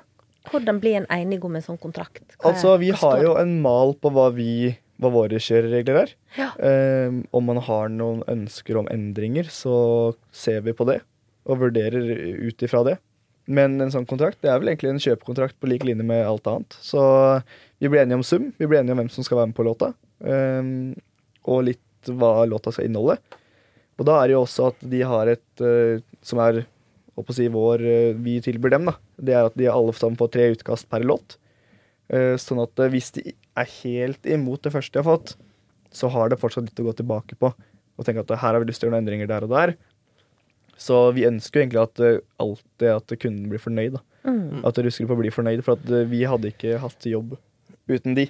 hvordan blir en enig om en sånn kontrakt? Hva Altså, vi har jo en mal på hva, vi, hva våre kjøreregler er. Ja. Eh, om man har noen ønsker om endringer, så ser vi på det og vurderer ut ifra det. Men en sånn kontrakt det er vel egentlig en kjøpekontrakt på lik linje med alt annet. Så vi blir enige om sum, vi blir enige om hvem som skal være med på låta, eh, og litt hva låta skal inneholde. Og da er det jo også at de har et eh, som er å si vår eh, Vi tilbyr dem, da. Det er at de alle sammen får tre utkast per låt. Eh, Sånn at eh, hvis de er helt imot det første de har fått, så har det fortsatt litt å gå tilbake på. Og tenke at her har vi lyst til å gjøre noen endringer der og der. Så vi ønsker jo egentlig at eh, alltid at kunden blir fornøyd. da. Mm. At russegruppa blir fornøyd, for at eh, vi hadde ikke hatt jobb uten de.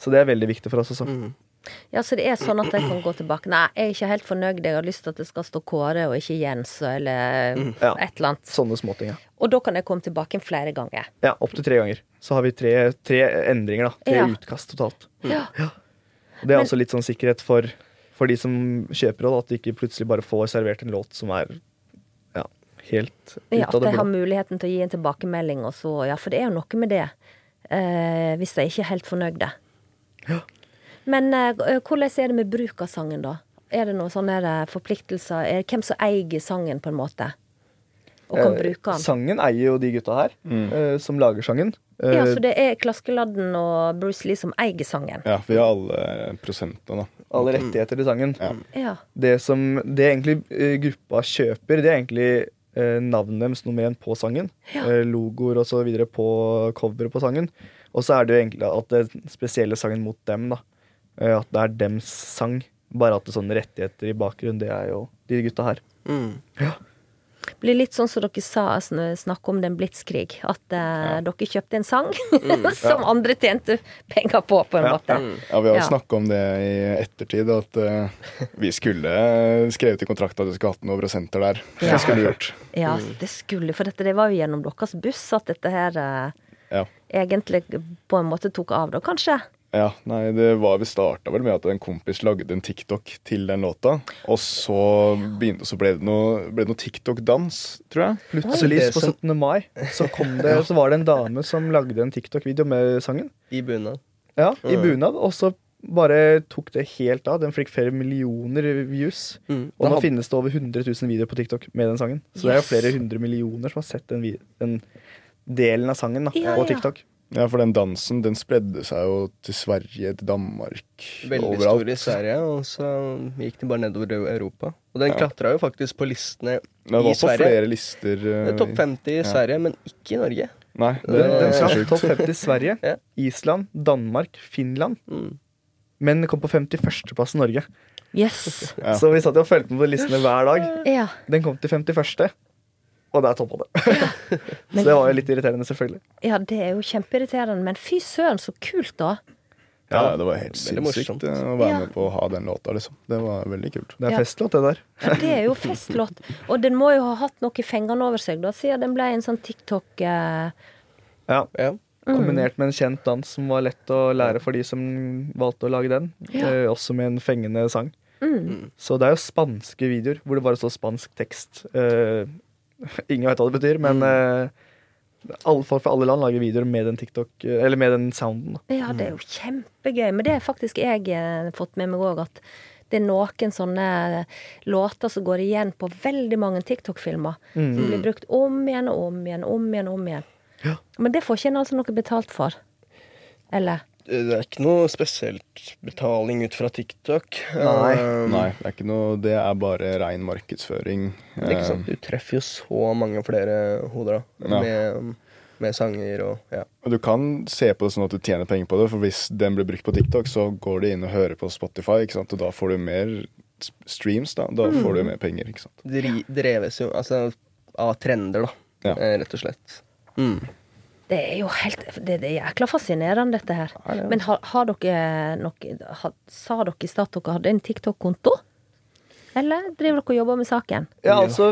Så det er veldig viktig for oss også. Mm. Ja, så det er sånn at jeg kan gå tilbake. Nei, jeg er ikke helt fornøyd. Jeg har lyst til at det skal stå Kåre og ikke Jens eller Ja. et eller annet. Sånne småting, ja. Og da kan jeg komme tilbake flere ganger. Ja, Opptil tre ganger. Så har vi tre, tre endringer, da. Tre Ja. utkast totalt. Ja. Det er Men- også litt sånn sikkerhet for, for de som kjøper det, at de ikke plutselig bare får servert en låt som er ja, helt ut Ja, av at det jeg har muligheten til å gi en tilbakemelding, og så Ja, for det er jo noe med det. Eh, hvis jeg ikke er helt fornøyde. Men eh, hvordan er det med bruk av sangen, da? Er det noen sånne forpliktelser? Er det hvem som eier sangen, på en måte? Og kan Eh, bruke den? Sangen eier jo de gutta her, Mm. eh, som lager sangen. Eh, Ja, så det er Klaskeladden og Bruce Lee som eier sangen? Ja, vi har alle prosentene, da. alle rettigheter til sangen. Ja. Ja. Det som det egentlig eh, gruppa kjøper, det er egentlig eh, navnet deres nummer én på sangen. Eh, logoer og så videre på coveret på sangen. Og så er det jo egentlig at det spesielle sangen mot dem, da. Eh, at det er dems sang. Bare at det er sånne rettigheter i bakgrunnen, det er jo de gutta her. Mm. Blir litt sånn som dere sa, snakk snakke om den blitskrig. At eh, dere kjøpte en sang som andre tjente penger på, på en måte. Ja, Vi har Ja. snakka om det i ettertid, at uh, vi skulle skrevet i kontrakten at vi skulle hatt noen prosenter der. Ja. Det skulle vi gjort. Ja, det skulle, for dette, det var jo gjennom deres buss at dette her uh, Ja. egentlig på en måte tok av, da, kanskje? Ja, nei, det var Vi starta vel med at en kompis lagde en TikTok til den låta. Og så, begynte, så ble det noe, noe TikTok-dans, tror jeg. Plutselig på 17. mai så, kom det, så var det en dame som lagde en TikTok-video med sangen. I bunad. Ja, I bunad. Og så bare tok det helt av. Den fikk flere millioner views. Mm. Og nå hadde- finnes det over 100 000 videoer på TikTok med den sangen. Så det er jo flere hundre millioner som har sett den, den delen av sangen da, Ja, på. TikTok. Ja, for den dansen den spredde seg jo til Sverige, til Danmark, Veldig overalt. stor i Sverige, og så gikk den bare nedover i Europa. Og den Ja. klatra jo faktisk på listene Den var i på Sverige. flere lister. Det eh, er Topp 50 i ja. Sverige, men ikke i Norge. Nei, det, Den, det den er sjukt. topp 50 i Sverige, Ja. Island, Danmark, Finland. Mm. Men kom på 51.-plass i Norge. Yes. Ja. Så vi satt jo og fulgte med på listene hver dag. Ja. Den kom til 51., og der toppa det. så det var jo litt irriterende, selvfølgelig. ja, det er jo kjempeirriterende, men fy søren, så kult, da. Ja, det var helt Veldig sinnssykt eh, å være Ja. med på å ha den låta, liksom. Det var veldig kult. Det er festlåt, det der. Ja, det er jo festlåt. Og den må jo ha hatt noe i fengende over seg, da, siden den ble en sånn TikTok eh, Ja. Ja. Kombinert med en kjent dans som var lett å lære for de som valgte å lage den. Ja. Eh, også med en fengende sang. mm. Så det er jo spanske videoer hvor det bare står spansk tekst. Eh, ingen vet hva det betyr, men mm. alle folk fra alle land lager videoer med den TikTok, eh, eller med den sounden. Ja, det er jo kjempegøy. Men det har faktisk jeg eh, fått med meg òg, at det er noen sånne låter som går igjen på veldig mange TikTok-filmer. Som blir brukt om igjen og om igjen, om igjen, om igjen. Men det får ikke en altså noe betalt for. Eller? Det er ikke noe spesielt betaling ut fra TikTok. Nei. Um, Nei, det er ikke noe Det er bare rein markedsføring. Det er ikke sant? Du treffer jo så mange flere hoder da, Ja. med, med sanger og ja. Du kan se på det sånn at du tjener penger på det, for hvis den blir brukt på TikTok, så går de inn og hører på Spotify, ikke sant? og da får du mer streams, da. Da får du mer penger, ikke sant. Dri, dreves jo altså, av trender, da, Ja. eh, rett og slett. Mm. Det er jo helt Det, det er jækla fascinerende, dette her. Men har, har dere noe har, Sa dere i stad at dere hadde en TikTok-konto? Eller driver dere og jobber med saken? Ja, altså,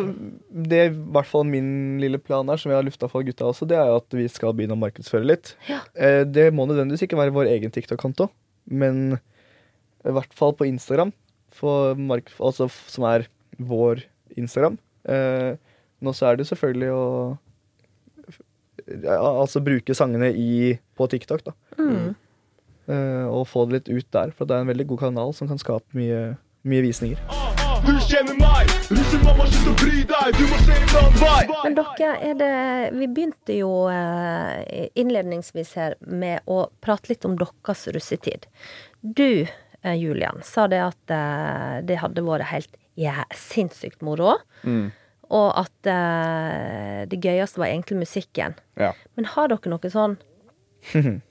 det er i hvert fall min lille plan her, som jeg har lufta for gutta også, det er jo at vi skal begynne å markedsføre litt. Ja. Eh, det må nødvendigvis ikke være vår egen TikTok-konto, men i hvert fall på Instagram, for mark altså, som er vår Instagram. Eh, nå så er det selvfølgelig å ja, altså bruke sangene i, på TikTok, da. Eh, og få det litt ut der, for det er en veldig god kanal som kan skape mye, mye visninger. Du kjenner meg, russemamma, slutt å bry deg, du må se en annen vei. Men dere, er det Vi begynte jo eh, innledningsvis her med å prate litt om deres russetid. Du, eh, Julian, sa det at det hadde vært helt ja, sinnssykt moro. Og at eh, det gøyeste var egentlig musikken. Ja. Men har dere noe sånn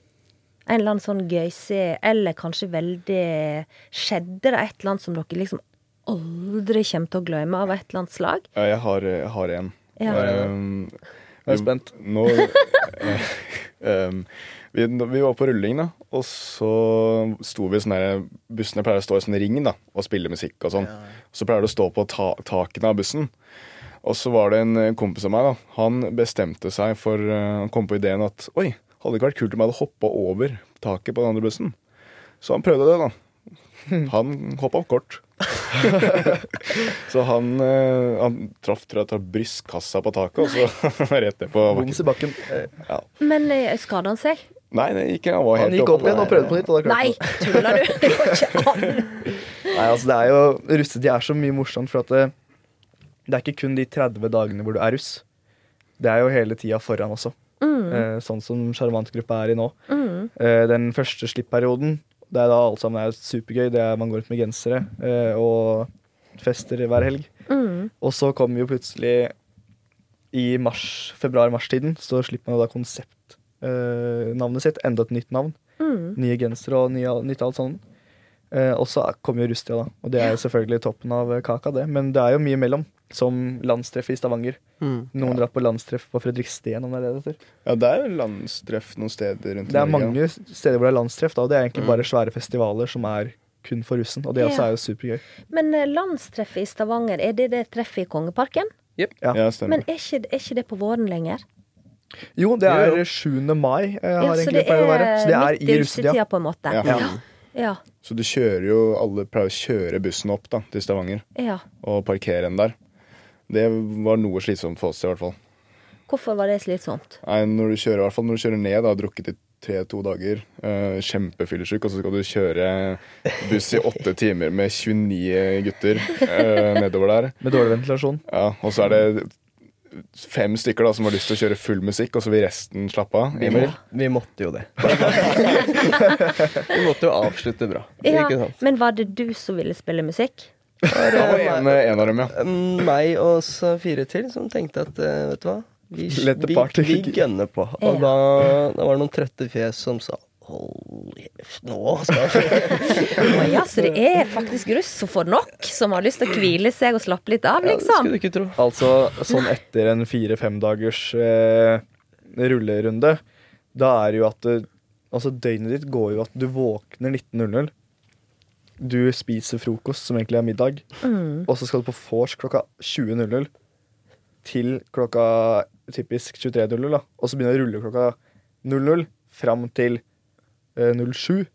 En eller annen sånn gøyse, eller kanskje veldig Skjedde det et eller annet som dere liksom aldri kommer til å glemme, av et eller annet slag? Ja, jeg har, jeg har en. Ja. Um, Jeg er spent. Nå um, vi, vi var på rulling, da, og så sto vi sånn der Bussene pleier å stå i sånn ring da, og spille musikk og sånn. Så pleier det å stå på ta takene av bussen. Og så var det en eh, kompis av meg, da. Han bestemte seg for eh, Han kom på ideen at oi, hadde det ikke vært kult om jeg hadde hoppa over taket på den andre bussen. Så han prøvde det, da. Han hoppa kort. så han, eh, han traff tror jeg, ta brystkassa på taket, og så rett ned på bakken. Ja. Men skada han seg? Nei, det gikk, han var helt Han gikk opp igjen og prøvde på nytt. Og da Nei, han. tuller du? Det går ikke an. Nei, altså det er jo Russetid er så mye morsomt, for at det, er ikke kun de 30 dagene hvor du er russ. Det er jo hele tida foran også. Eh, sånn som Sjarmantgruppa er i nå. Eh, den første slippperioden, det er da alt sammen er supergøy. Det er Man går ut med gensere eh, og fester hver helg. Og så kommer jo plutselig i mars, februar-mars-tiden så slipper man jo da konseptnavnet sitt. Enda et nytt navn. Mm. Nye gensere og nye, nytt alt sånn. Eh, og så kommer jo Rustia, da. Og det er jo selvfølgelig toppen av eh, kaka, det. Men det er jo mye imellom. Som landstreff i Stavanger. Mm. Noen drar på landstreff på Fredriksten, om det er det det heter. Ja, det er landstreff noen steder rundt i Det er mange steder hvor det er landstreff, da. Og det er egentlig Mm. bare svære festivaler som er kun for russen. Og det også er jo supergøy. Men eh, landstreffet i Stavanger, er det det treffet i Kongeparken? Ja. Ja, ja stemmer. Men er ikke, er ikke det på våren lenger? Jo, det er 7. mai. har Ja, så egentlig det pleid å være. Så det er midt i russetida, på en måte. Ja. Ja. Så du kjører jo Alle pleier å kjøre bussen opp da, til Stavanger ja. og parkere den der. Det var noe slitsomt for oss i hvert fall. Hvorfor var det slitsomt? Nei, når du kjører, i hvert fall når du kjører ned, da, har drukket i tre-to dager, uh, kjempefyllesyk, og så skal du kjøre buss i åtte timer med 29 gutter eh, nedover der. Med dårlig ventilasjon. Ja, og så er det fem stykker da som har lyst til å kjøre full musikk, og så vil resten slappe av. Vi, må, vi måtte jo det. vi måtte jo avslutte bra. Ja, Ikke sant? men var det du som ville spille musikk? Det var en, en av dem, ja. Meg og så fire til som tenkte at eh, vet du hva, vi, vi, vi gønner på. Og da, da var det noen trøtte fjes som sa Nå skal vi ja, så det er faktisk russ som får nok, som har lyst til å hvile seg og slappe litt av, ja, Det liksom? skulle du ikke tro. Altså sånn etter en fire-fem dagers eh, rullerunde, da er det jo at det, Altså døgnet ditt går jo at du våkner 19.00. Du spiser frokost, som egentlig er middag, Mm. og så skal du på vors klokka 20.00 til klokka typisk 23.00, da. Og så begynner det å rulle klokka 00 fram til eh, 07,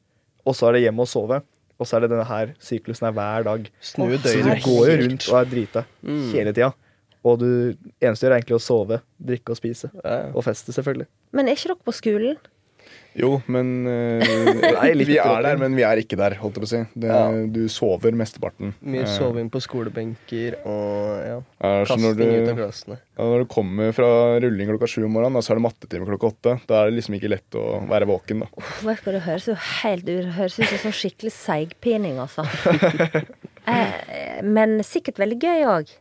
og så er det hjem og sove. Og så er det denne her syklusen her hver dag. Snu døgnet. Så du går jo rundt og er drita Mm. hele tida. Og du eneste du gjør, er egentlig å sove, drikke og spise. Ja, ja. Og feste, selvfølgelig. Men er ikke dere på skolen? Jo, men eh, Nei, Vi er der, men vi er ikke der, holdt jeg på å si. Det, Ja. Du sover mesteparten. Mye Eh, soving på skolebenker og ja, kasting ut av du, klassene. ja, når du kommer fra rulling klokka sju om morgenen, da, så er det mattetime klokka åtte. Da er det liksom ikke lett å være våken, da. Uff, du Det høres jo helt ut høres ut som sånn skikkelig seigpining, altså. eh, men sikkert veldig gøy òg.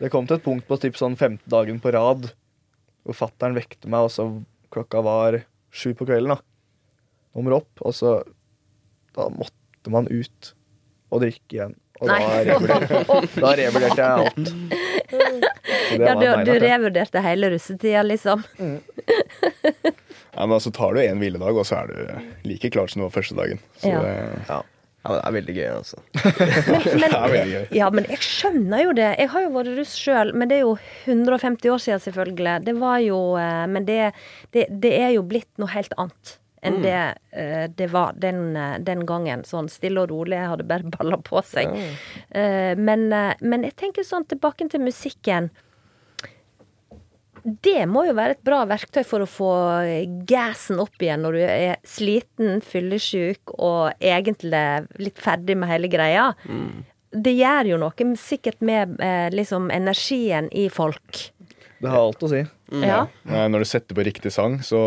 Det kom til et punkt på typ sånn femte dagen på rad hvor fattern vekte meg, og så klokka var sju på kvelden. da. Nummer opp, og så Da måtte man ut og drikke igjen. Og da revurderte, da revurderte jeg alt. Ja, du, du revurderte hele russetida, liksom. Ja, men altså tar du en hviledag, og så er du like klar som du var første dagen. Så Ja. det, Ja, men det er veldig gøy, altså. Men, det er veldig gøy. ja, men jeg skjønner jo det. Jeg har jo vært russ sjøl, men det er jo 150 år siden, selvfølgelig. Det var jo eh, Men det, det, det er jo blitt noe helt annet enn Mm. det eh, det var den, eh, den gangen. Sånn stille og rolig, jeg hadde bare balla på seg. Eh, Men, men jeg tenker sånn tilbake til musikken. Det må jo være et bra verktøy for å få gassen opp igjen når du er sliten, fyllesyk og egentlig litt ferdig med hele greia. Det gjør jo noe sikkert med eh, liksom energien i folk. Det har alt å si. Ja. Nei, når du setter på riktig sang, så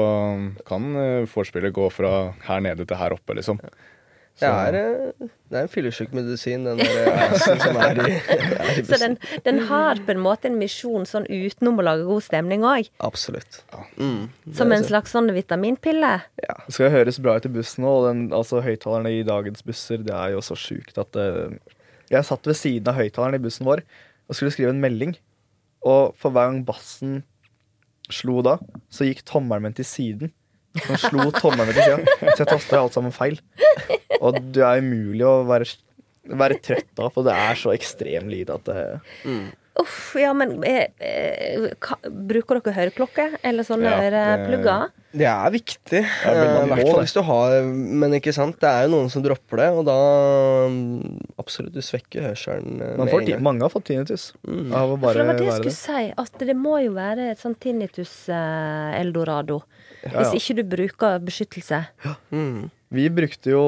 kan vorspielet gå fra her nede til her oppe, liksom. Det er, eh, det er en fyllesyk medisin, den der assen som er i, er i Så den, den har på en måte en misjon sånn utenom å lage god stemning òg. Absolutt. Mm, Som en slags sånn vitaminpille. Det skal høres bra ut i bussen nå, og den, altså høyttalerne i dagens busser, det er jo så sjukt at uh, Jeg satt ved siden av høyttaleren i bussen vår og skulle skrive en melding, og for hver gang bassen slo da, så gikk tommelen min til siden. Så den slo tommelen til sida, så jeg tasta alt sammen feil. Og det er umulig å være, være trøtt av, for det er så ekstrem lyd at det Uff, ja, men er, eh, ka, Bruker dere høreklokke eller sånne Ja, øreplugger? Det er viktig. eh, I hvert fall hvis du har Men ikke sant, det er jo noen som dropper det, og da mm, Absolutt, du svekker hørselen eh, Man får, ti- mange har fått tinnitus Mm. av å For bare det var det jeg skulle det. si, at det må jo være et sånn tinnitus-eldorado. Ja, Hvis ja. ikke du bruker beskyttelse. Mm. Vi brukte jo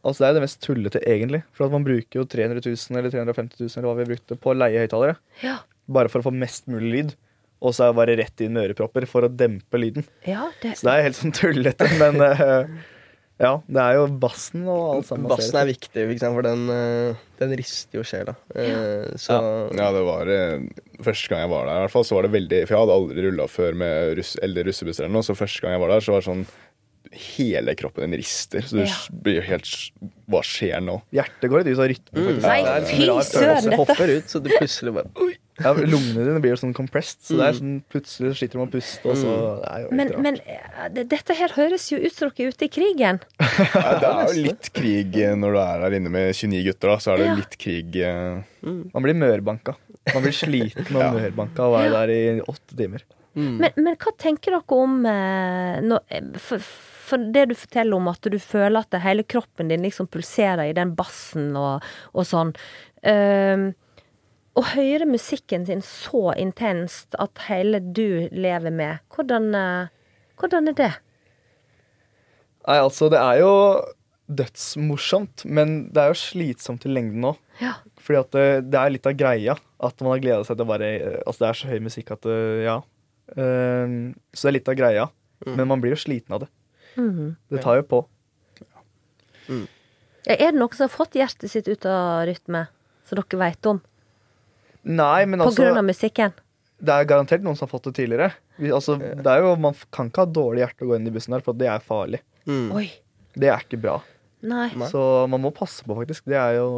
Altså det er det mest tullete, egentlig. For at man bruker jo 300 000 eller 350 000 eller hva vi brukte på å leie høyttalere. Ja. Bare for å få mest mulig lyd. Og så er det bare rett inn med ørepropper for å dempe lyden. ja det, Så det er helt sånn tullete, men eh, ja. Det er jo bassen og alt sammen. Bassen er viktig, for den, eh, den rister jo sjela. Ja. Så Ja, det var eh, første gang jeg var der, i hvert fall, så var det veldig For jeg hadde aldri rulla før med russ, eldre russebusser eller noe, så første gang jeg var der, så var det sånn Hele kroppen din rister. Så du Ja. blir helt Hva skjer nå? Hjertet går litt ut av rytmen. Mm. Nei, fy søren, dette- Hopper ut, så du plutselig bare Ja, lungene dine blir jo sånn compressed, så det er sånn plutselig sliter du med å puste, og så det er jo Men, rart. men dette her høres jo ut som dere er ute i krigen. Ja, det er jo litt krig eh, når du er der inne med 29 gutter, da. Så er det Ja. litt krig eh, Man blir mørbanka. Man blir sliten og mørbanka og være der i åtte timer. Men, men hva tenker dere om eh, nå- eh, for, for det du forteller om at du føler at det, hele kroppen din liksom pulserer i den bassen og, og sånn. Ehm, å høre musikken sin så intenst at hele du lever med, hvordan, eh, hvordan er det? Nei, altså, det er jo dødsmorsomt, men det er jo slitsomt i lengden òg. Ja. Fordi at det, det er litt av greia. At man har gleda seg til å bare Altså, det er så høy musikk at det, Ja. Ehm, så det er litt av greia. Men man blir jo sliten av det. Det tar jo på. Er det noen som har fått hjertet sitt ut av rytme, som dere vet om? Nei, men På altså grunn av musikken? Det er garantert noen som har fått det tidligere. Vi, altså, det er jo, man kan ikke ha dårlig hjerte å gå inn i bussen der, for det er farlig. Oi. Det er ikke bra. Nei. Så man må passe på, faktisk. Det er jo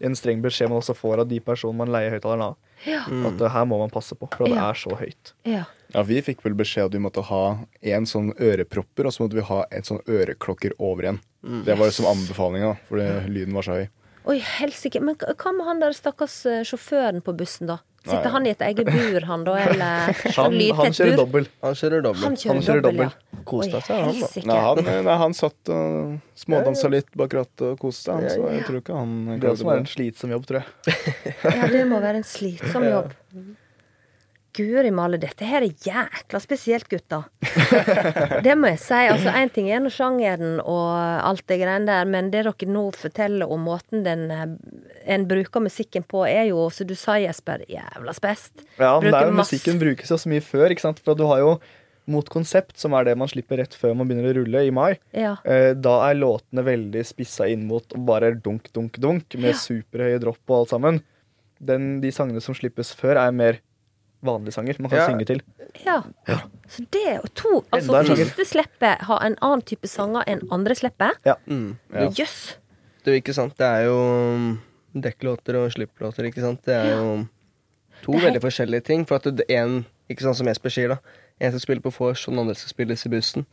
en streng beskjed man også får av de personene man leier høyttaleren av. Ja. At det her må man passe på, for det Ja. er så høyt. Ja. Ja, Vi fikk vel beskjed at vi måtte ha en sånn ørepropper, og så måtte vi ha en sånn øreklokker over igjen. Det var som anbefalinga, fordi lyden var så høy. Oi, helsike. Men hva hva med han der stakkars eh, sjåføren på bussen, da? Sitter han i et eget bur, han da, eller Han, han kjører dobbel. Han kjører dobbel. Han kjører, Han kjører dobbel, ja. Koste seg, han, da. Nei, han, nei, han satt og smådansa litt bak rattet og koste seg, han, så jeg tror ikke han Det var en slitsom jobb, tror jeg. Ja, det må være en slitsom jobb. Guri male, dette her er jækla spesielt, gutta. Det må jeg si. Altså, Én ting er nå sjangeren og alt det greiene der, men det dere nå forteller om måten den eh, en bruker musikken på, er jo, som du sa, Jesper, jævla spest. Ja, men det er jo, musikken brukes jo så mye før, ikke sant? For du har jo Mot konsept, som er det man slipper rett før man begynner å rulle i mai. Ja. Eh, da er låtene veldig spissa inn mot bare dunk, dunk, dunk, med Ja. superhøye dropp og alt sammen. Den, de sangene som slippes før, er mer vanlige sanger man kan Ja. synge til. Ja. Så det er jo to Altså, Enda første slippet har en annen type sanger enn andre slippet. Mm. Ja. Jøss. Du, ikke sant. Det er jo um, dekklåter og slipplåter, ikke sant. Det er jo to Det er veldig forskjellige ting. For at det er en, ikke sant som Jesper sier, da. En skal spille på vors, og den andre skal spilles i bussen.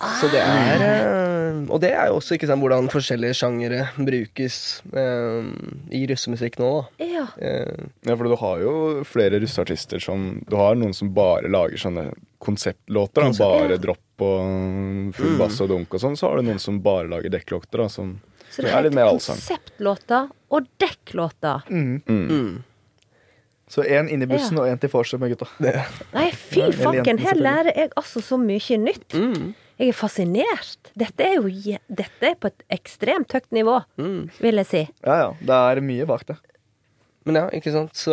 Så det er eh, Og det er jo også ikke sant, hvordan forskjellige sjangere brukes eh, i russemusikk nå, da. Ja. Eh, Ja, for du har jo flere russeartister som Du har noen som bare lager sånne konseptlåter. Da, Konsept, bare ja. dropp og full bass og dunk og sånn. Så har du noen som bare lager dekklåter, da, som Så det er litt er mer allsang. konseptlåter og dekklåter. mm. Så én inn i bussen og én til vorset med gutta. Nei, fy fanken, her lærer jeg altså så mye nytt. Mm. Jeg er fascinert. Dette er jo Dette er på et ekstremt høyt nivå, Mm. vil jeg si. Ja, ja. Det er mye bak det. Men ja, ikke sant. Så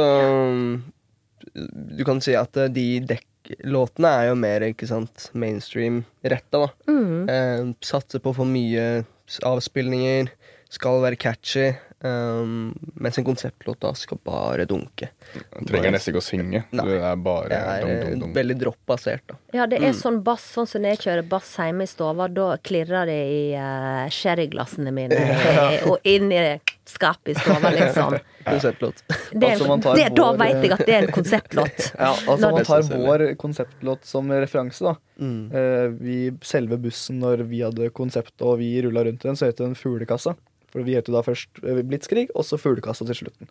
du kan si at eh, de dekklåtene er jo mer ikke sant, mainstream retta, da. Mm. Eh, satser på for mye avspillinger, avspilninger, skal være catchy. Um, mens en konseptlåt da skal bare dunke. Du trenger nesten ikke å synge. Nei. Det er bare Det er dum, eh, dum, dum. veldig droppbasert, da. Ja, det er sånn bass, sånn som når jeg kjører bass hjemme i stua. da klirrer det i uh, sherryglassene mine ja. og inn i skapet i stua, liksom. Konseptlåt. Det, Altså, man tar det, da vår- veit jeg at det er en konseptlåt. Ja, altså Når Man tar vår konseptlåt som referanse. da Mm. Uh, vi, Selve bussen, når vi hadde konsept og vi rulla rundt i den, så het den Fuglekassa. For vi het jo da først eh, Blitzkrig, og så Fuglekassa til slutten.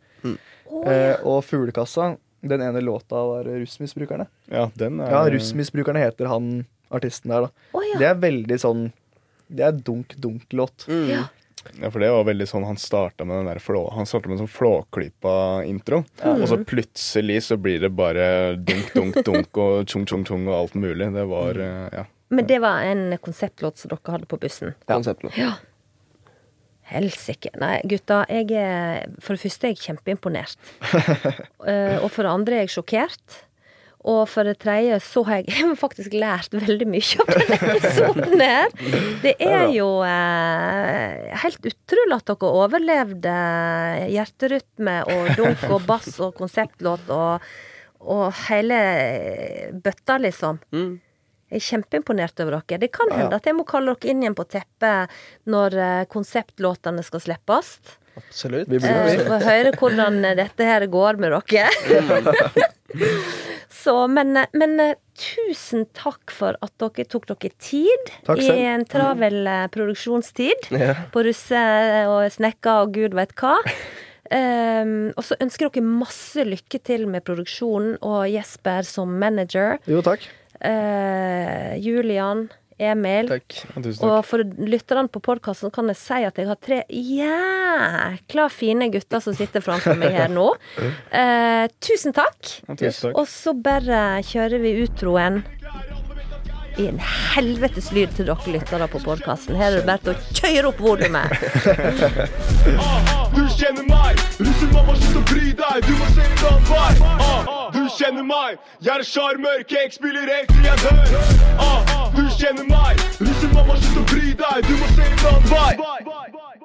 eh, og Fuglekassa, den ene låta var Russmisbrukerne. Ja, den er Ja, Russmisbrukerne heter han artisten der, da. Oh, ja. Det er veldig sånn Det er dunk-dunk-låt. Mm. Ja. Ja, for det var veldig sånn Han starta med den der flå, Han med en sånn flåklypa-intro. Og så plutselig så blir det bare dunk, dunk, dunk og tjung, tjung, tjung og alt mulig. Det var eh, Ja. Men det var en konseptlåt som dere hadde på bussen. Konseptlåt. Helsike. Nei, gutta, jeg er For det første er jeg kjempeimponert. Eh, og for det andre er jeg sjokkert. Og for det tredje så har jeg, jeg har faktisk lært veldig mye av denne episoden her. Det er jo eh, helt utrolig at dere overlevde hjerterytme og dunk og bass og konseptlåt og, og hele bøtta, liksom. Jeg er kjempeimponert over dere. Det kan hende at jeg må kalle dere inn igjen på teppet når eh, konseptlåtene skal slippes. Absolutt. Vi blir Eh, å høre hvordan eh, dette her går med dere. Så, men, eh, men tusen takk for at dere tok dere tid i en travel produksjonstid Ja. på russe og snekka og gud vet hva. Um, og så ønsker dere masse lykke til med produksjonen og Jesper som manager. Jo, takk. Eh, Julian, Emil. Takk. Tusen takk. Og for lytterne på podkasten kan jeg si at jeg har tre jækla fine gutter som sitter framfor meg her nå. Eh, tusen takk. Ja, tusen takk. Og så bare kjører vi utroen i en helvetes lyd til dere lyttere på podkasten. Her er det bare til å kjøre opp volumet. Du kjenner meg, russemamma, slutt å bry deg, du må se en annen vei. Du kjenner meg, jeg er sjarmør, cake spiller helt til jeg dør. Ah, du kjenner meg, russemamma, slutt å bry deg, du må se en annen vei.